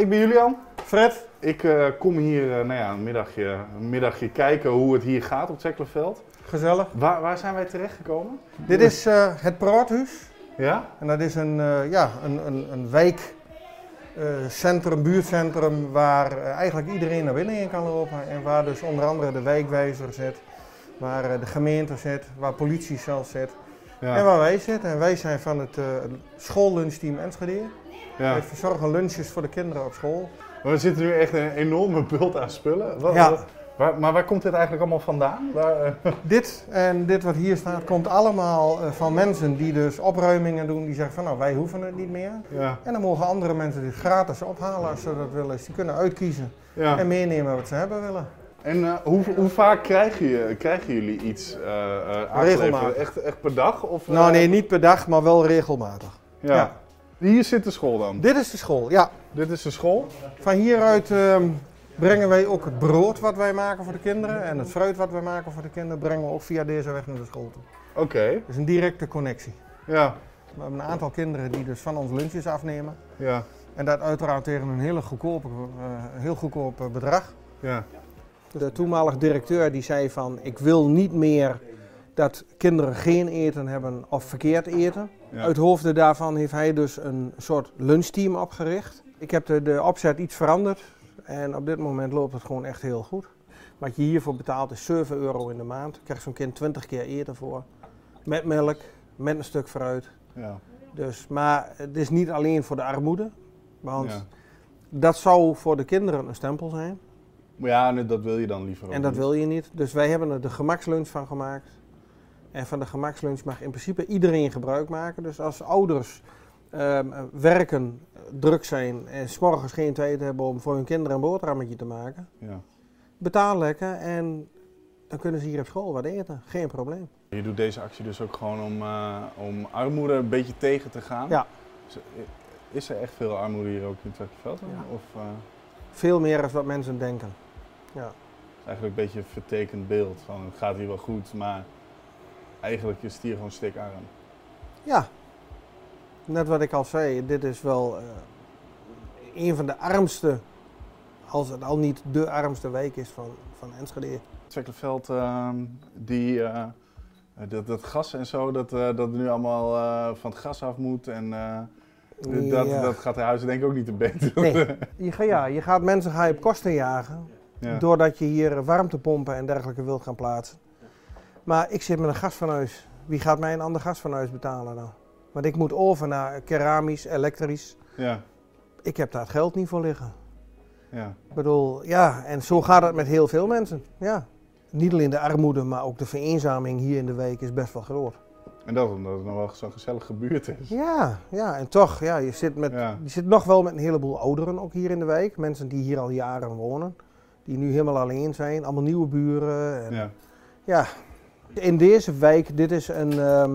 Ik ben Julian. Fred, Ik eh, kom hier eh, nou ja, een, middagje, een middagje kijken hoe het hier gaat op Tekkelenveld. gezellig. Waar, waar zijn wij terechtgekomen? Dit is eh, het Praathuis. Ja? En dat is een, ja, een, een, een wijkcentrum, buurtcentrum, waar eigenlijk iedereen naar binnen in kan lopen. En waar dus onder andere de wijkwijzer zit, waar de gemeente zit, waar politie zelf zit. En Ja. waar wij zitten. En wij zijn van het eh schoollunchteam Enschede. ja. Wij verzorgen lunches voor de kinderen op school. Maar we zitten nu echt een enorme bult aan spullen. Wat- Ja. wat- waar, maar waar komt dit eigenlijk allemaal vandaan? Waar, eh, Dit en dit wat hier staat komt allemaal eh, van mensen die dus opruimingen doen. Die zeggen van nou wij hoeven het niet meer. ja. En dan mogen andere mensen dit gratis ophalen als ze dat willen. Dus die kunnen uitkiezen Ja. en meenemen wat ze hebben willen. En eh, hoe, hoe vaak krijgen, je, krijgen jullie iets aangeleverd? Regelmatig. Echt, echt per dag? Of, Nou nee, niet per dag, maar wel regelmatig. Ja. ja. Hier zit de school dan. Dit is de school, ja. Dit is de school? Van hieruit ehm, brengen wij ook het brood wat wij maken voor de kinderen. En het fruit wat wij maken voor de kinderen brengen we ook via deze weg naar de school toe. Oké. Dus een directe connectie. Ja. We hebben een aantal kinderen die dus van ons lunches afnemen. Ja. En dat uiteraard tegen een hele goedkope, heel goedkoop bedrag. Ja. De toenmalige directeur die zei van ik wil niet meer dat kinderen geen eten hebben of verkeerd eten. Ja. Uit hoofde daarvan heeft hij dus een soort lunchteam opgericht. Ik heb de, de opzet iets veranderd en op dit moment loopt het gewoon echt heel goed. Wat je hiervoor betaalt is 7 euro in de maand. Krijgt zo'n kind 20 keer eten voor. Met melk, met een stuk fruit. Ja. Dus, maar het is niet alleen voor de armoede. Want Ja. dat zou voor de kinderen een stempel zijn. Maar ja, nee, dat wil je dan liever ook En dat niet. wil je niet. Dus wij hebben er de gemakslunch van gemaakt. En van de gemakslunch mag in principe iedereen gebruik maken. Dus als ouders ehm, werken, druk zijn en s'morgens geen tijd hebben om voor hun kinderen een boterhammetje te maken, Ja. betaal lekker en dan kunnen ze hier op school wat eten. Geen probleem. Je doet deze actie dus ook gewoon om, eh, om armoede een beetje tegen te gaan. Ja. Is, er echt veel armoede hier ook in Twekkerveld? Ja. Of eh, Veel meer dan wat mensen denken. Ja. is eigenlijk een beetje een vertekend beeld van het gaat hier wel goed, maar eigenlijk is het hier gewoon stikarm. ja. Net wat ik al zei, dit is wel eh, een van de armste, als het al niet de armste wijk is van, van Enschede. Twekkerveld, ehm, die, eh, dat, dat gas en zo, dat, eh, dat nu allemaal van het gas af moet en dat, Ja. dat gaat de huizen denk ik ook niet te beter. Nee. Je, ga, ja, je gaat mensen ga je op kosten jagen. Ja. Doordat je hier warmtepompen en dergelijke wilt gaan plaatsen. Maar ik zit met een gasfornuis. Wie gaat mij een ander gasfornuis betalen dan? Want ik moet over naar keramisch, elektrisch. ja, Ik heb daar het geld niet voor liggen. ja. Ik bedoel, ja, en zo gaat het met heel veel mensen. Ja. Niet alleen de armoede, maar ook de vereenzaming hier in de wijk is best wel groot. En dat omdat het nog wel zo'n gezellige buurt is. Ja, ja, en toch, ja, je zit, met, Ja. je zit nog wel met een heleboel ouderen ook hier in de wijk. Mensen die hier al jaren wonen. Die nu helemaal alleen zijn. Allemaal nieuwe buren. En, Ja. Ja, in deze wijk, dit is een, ehm,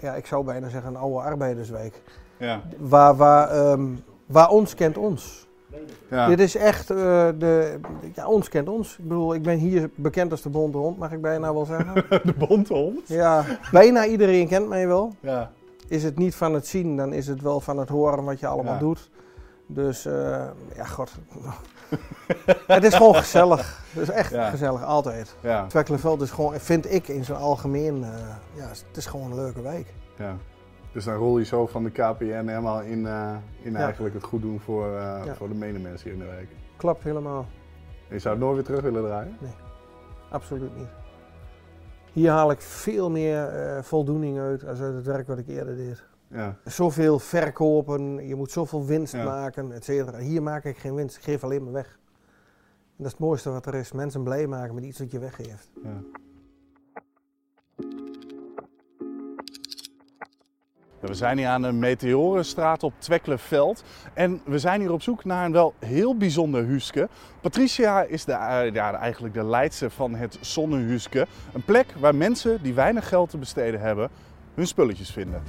ja, ik zou bijna zeggen een oude arbeiderswijk. Ja. Waar, waar, ehm, waar ons kent ons. Ja. Dit is echt, eh, de, ja, ons kent ons. Ik bedoel, ik ben hier bekend als de bonte hond, mag ik bijna wel zeggen. De bonte hond. ja, bijna iedereen kent mij wel. Ja. Is het niet van het zien, dan is het wel van het horen wat je allemaal Ja. doet. Dus, eh, ja, god. het is gewoon gezellig. Het is echt Ja. gezellig, altijd. Ja. Twekkelenveld is gewoon, vind ik in zijn algemeen, eh, ja, het is gewoon een leuke wijk. ja. Dus dan rol je zo van de KPN helemaal in, eh, in Ja. eigenlijk het goed doen voor, voor de medemensen hier in de wijk. Klopt helemaal. En je zou het nooit weer terug willen draaien? Absoluut niet. Hier haal ik veel meer voldoening uit als uit het werk wat ik eerder deed. Ja. Zoveel verkopen, je moet zoveel winst Ja. maken, et cetera. Hier maak ik geen winst, ik geef alleen maar weg. En dat is het mooiste wat er is, mensen blij maken met iets wat je weggeeft. ja. We zijn hier aan de Meteorenstraat op Twekkelenveld. En we zijn hier op zoek naar een wel heel bijzonder huske. Patricia is de, eh, ja, eigenlijk de leidster van het Zonnehuske. Een plek waar mensen die weinig geld te besteden hebben, hun spulletjes vinden.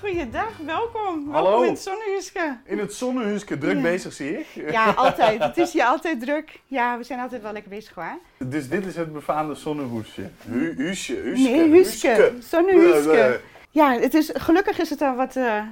Goeiedag, welkom. Hallo. Welkom in het Zonnehuske. In het Zonnehuske, druk Ja. bezig zie ik. Ja, altijd. Het is hier altijd druk. Ja, we zijn altijd wel lekker bezig hoor. Dus dit is het befaamde zonnehoesje. Hu huesje, huske, Nee, Huske. Zonnehuske. Ja, het is, gelukkig is het er wat, eh,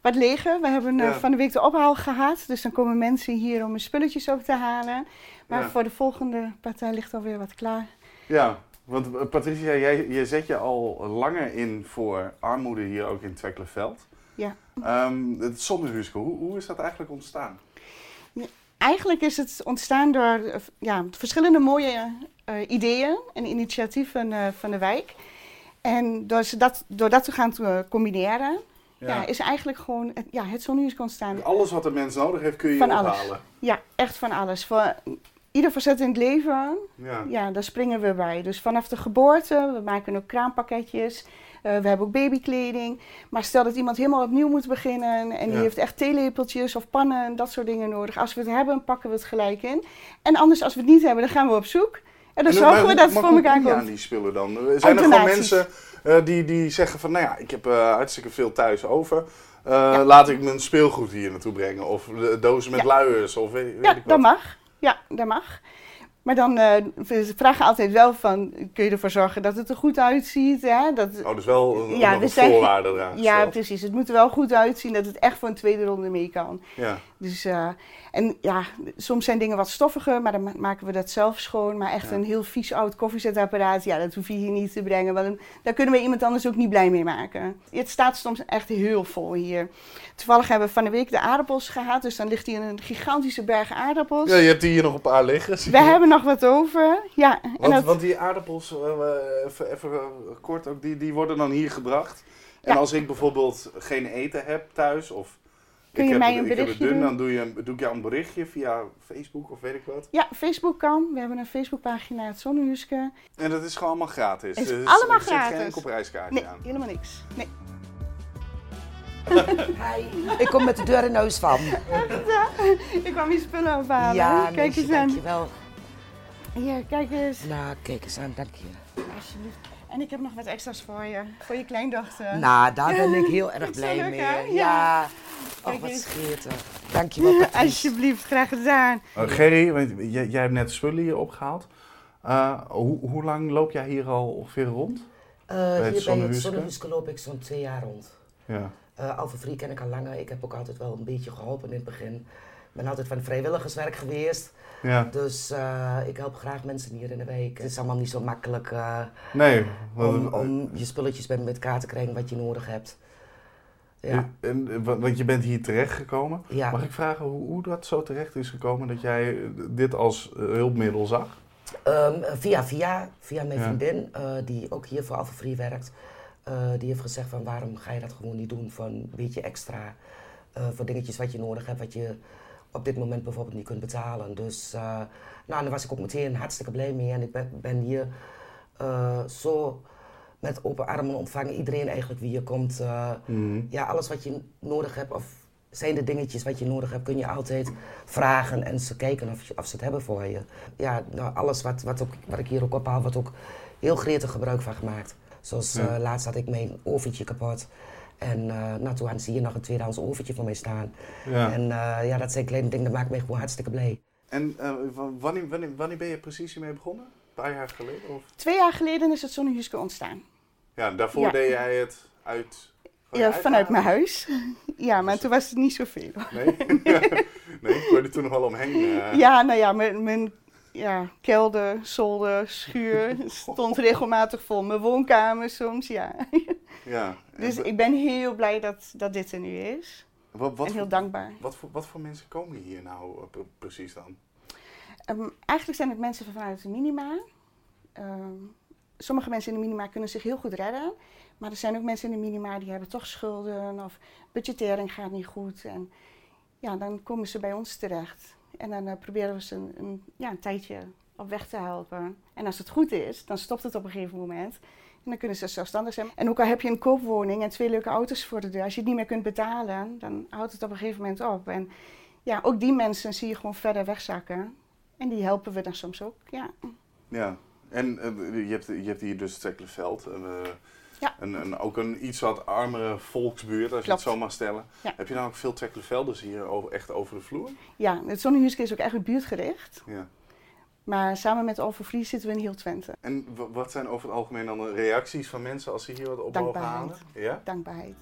wat leger. We hebben eh, Ja. van de week de ophaal gehad. Dus dan komen mensen hier om hun spulletjes op te halen. Maar Ja. voor de volgende partij ligt alweer wat klaar. Ja, want eh, Patricia, jij, je zet je al langer in voor armoede hier ook in Twekkelenveld. Ja. Ehm, het zonnehuske, hoe, hoe is dat eigenlijk ontstaan? Eigenlijk is het ontstaan door eh, ja, verschillende mooie eh, ideeën en initiatieven van de wijk. En door, ze dat, door dat te gaan combineren, ja. is eigenlijk gewoon het, ja, het zonnehuis ontstaan. Alles wat een mens nodig heeft kun je Van hier alles. ophalen. Ja, echt van alles. Voor ieder facet in het leven, Ja. ja, daar springen we bij. Dus vanaf de geboorte, we maken ook kraampakketjes. eh, we hebben ook babykleding. Maar stel dat iemand helemaal opnieuw moet beginnen en die Ja. heeft echt theelepeltjes of pannen, dat soort dingen nodig. Als we het hebben, pakken we het gelijk in. En anders, als we het niet hebben, dan gaan we op zoek. En dan En, zorgen maar we dat het voor elkaar aan komt. die spullen dan? Zijn er gewoon mensen eh, die, die zeggen van, nou ja, ik heb eh, hartstikke veel thuis over. Eh, Laat ik mijn speelgoed hier naartoe brengen. Of dozen met Ja. luiers, of weet, weet Ja, ik wat. dat mag. Ja, dat mag. Maar dan eh, we vragen altijd wel van, kun je ervoor zorgen dat het er goed uitziet? Hè? Dat, Oh, dus wel een, Ja, nog we een zijn- voorwaarde eraan ja, precies. Het moet er wel goed uitzien dat het echt voor een tweede ronde mee kan. Ja. Dus, eh, en ja, soms zijn dingen wat stoffiger, maar dan ma- maken we dat zelf schoon. Maar echt Ja. een heel vies oud koffiezetapparaat, ja, dat hoef je hier niet te brengen. Want daar kunnen we iemand anders ook niet blij mee maken. Het staat soms echt heel vol hier. Toevallig hebben we van de week de aardappels gehad, dus dan ligt hier een gigantische berg aardappels. ja, je hebt die hier nog een paar liggen. We hebben nog wat over, ja. En Want, dat, want die aardappels, eh, eh, even, even eh, kort ook, die, die worden dan hier gebracht. En Ja. als ik bijvoorbeeld geen eten heb thuis, of Kun je mij het- een ik heb het berichtje dun, doen? dan doe, je, een- doe ik jou een berichtje via Facebook of weet ik wat. ja, Facebook kan. We hebben een Facebookpagina, het Zonnehuske. En dat is gewoon allemaal gratis. Is Dus allemaal er zit geen gratis. enkel prijskaartje Nee, aan. helemaal niks. Nee. Hi, ik kom met de deur in huis van. Ik kwam je spullen ophalen. Ja, kijk meisje, eens aan. dankjewel. Hier, kijk eens. Nou, kijk eens aan, dank je. Alsjeblieft. En ik heb nog wat extra's voor je. Voor je kleindochter. Nou, daar ben ik heel erg blij leuk, mee. hè? Ja. Ja. Och, Kijk wat eens. scheertig. Dankjewel, Patrice. Alsjeblieft, graag gedaan. Uh, Gerry, want jij, jij hebt net spullen hier opgehaald. Uh, hoe, hoe lang loop jij hier al ongeveer rond? Eh, het hier bij het Zonnehuske? Loop ik zo'n twee jaar rond. Ja. Eh Alpha Free ken ik al langer. Ik heb ook altijd wel een beetje geholpen in het begin. Ik ben altijd van vrijwilligerswerk geweest. ja. Dus eh, ik help graag mensen hier in de week. Het is allemaal niet zo makkelijk eh, Nee. om, je spulletjes bij met elkaar te krijgen wat je nodig hebt. Ja, En, wa- want je bent hier terechtgekomen. ja. Mag ik vragen hoe, hoe dat zo terecht is gekomen dat jij eh, dit als hulpmiddel zag? Ehm, via via, via mijn Ja. vriendin, die ook hier voor Alpha Free werkt. die heeft gezegd van waarom ga je dat gewoon niet doen voor een beetje extra. voor dingetjes wat je nodig hebt, wat je op dit moment bijvoorbeeld niet kunt betalen. Dus eh, nou, daar was ik ook meteen hartstikke blij mee. En ik ben, ben hier eh, zo met open armen ontvangen. Iedereen eigenlijk wie hier komt. eh, Mhm. ja, alles wat je nodig hebt, of zijn er dingetjes wat je nodig hebt, kun je altijd vragen en ze kijken of, je- of ze het hebben voor je. Ja, nou, alles wat, wat, ook, wat ik hier ook ophaal, wordt ook heel gretig gebruik van gemaakt. Zoals Ja. laatst had ik mijn oventje kapot. En eh nou, toen ze hier nog een tweedehands oventje voor mij staan. Ja. En eh, ja, dat zijn kleine dingen, dat maakt mij gewoon hartstikke blij. En eh, wanneer, wanneer, wanneer ben je precies hiermee begonnen? Een paar jaar geleden? Of? Twee jaar geleden is het Zonnehuske ontstaan. Ja, daarvoor Ja. deed jij het uit... van je Ja, vanuit mijn huis? Ja, maar toen was het niet zoveel. Nee? nee, ik hoorde er toen nog wel omheen. Ja, nou ja, mijn, mijn ja, kelder, zolder, schuur stond regelmatig vol. Mijn woonkamer soms, ja. ja. Dus ik ben heel blij dat, dat dit er nu is. wat, wat, en heel voor, dankbaar. wat, voor, wat voor mensen komen hier nou eh, pre- precies dan? Ehm, eigenlijk zijn het mensen vanuit de minima. Ehm, sommige mensen in de minima kunnen zich heel goed redden. Maar er zijn ook mensen in de minima die hebben toch schulden of budgettering gaat niet goed. En ja, dan komen ze bij ons terecht. En dan eh, proberen we ze een, ja, een tijdje op weg te helpen. En als het goed is, dan stopt het op een gegeven moment. En dan kunnen ze zelfstandig zijn. En ook al heb je een koopwoning en twee leuke auto's voor de deur, als je het niet meer kunt betalen, dan houdt het op een gegeven moment op. En ja, ook die mensen zie je gewoon verder wegzakken. En die helpen we dan soms ook, ja. Ja. En eh, je, hebt, je hebt hier dus Tekkelenveld. eh, Ja. een, een, ook een iets wat armere volksbuurt, als je het zo mag stellen. Ja. Heb je dan ook veel Tekkelenvelders hier over, echt over de vloer? Ja, het zonnehuisje is ook eigenlijk buurtgericht. Ja. Maar samen met Overvries zitten we in heel Twente. En wat zijn over het algemeen dan de reacties van mensen als ze hier wat op mogen halen? Dankbaarheid. Ja? Dankbaarheid.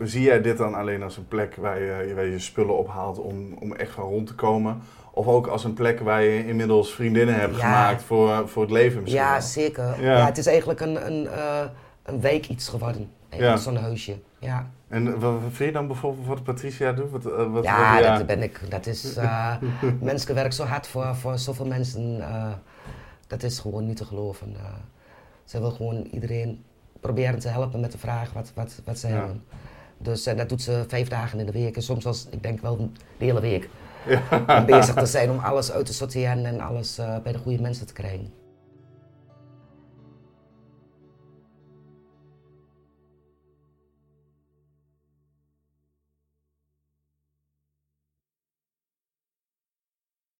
Zie jij dit dan alleen als een plek waar je waar je, spullen ophaalt om, om echt van rond te komen? Of ook als een plek waar je inmiddels vriendinnen hebt Ja. gemaakt voor, voor het leven misschien Ja, wel? zeker. Ja. Ja. het is eigenlijk een, een, eh, een wijk iets geworden. Ja. Zo'n huisje. Ja, En wat vind je dan bijvoorbeeld wat Patricia doet? Wat, eh, wat, ja, dat ben ik. Dat is, eh mensen werken zo hard voor, voor zoveel mensen. dat is gewoon niet te geloven. ze wil gewoon iedereen proberen te helpen met de vraag wat, wat, wat ze Ja. hebben. Dus eh, dat doet ze vijf dagen in de week. En soms als, ik denk wel de hele week. Om bezig te zijn om alles uit te sorteren en alles eh, bij de goede mensen te krijgen.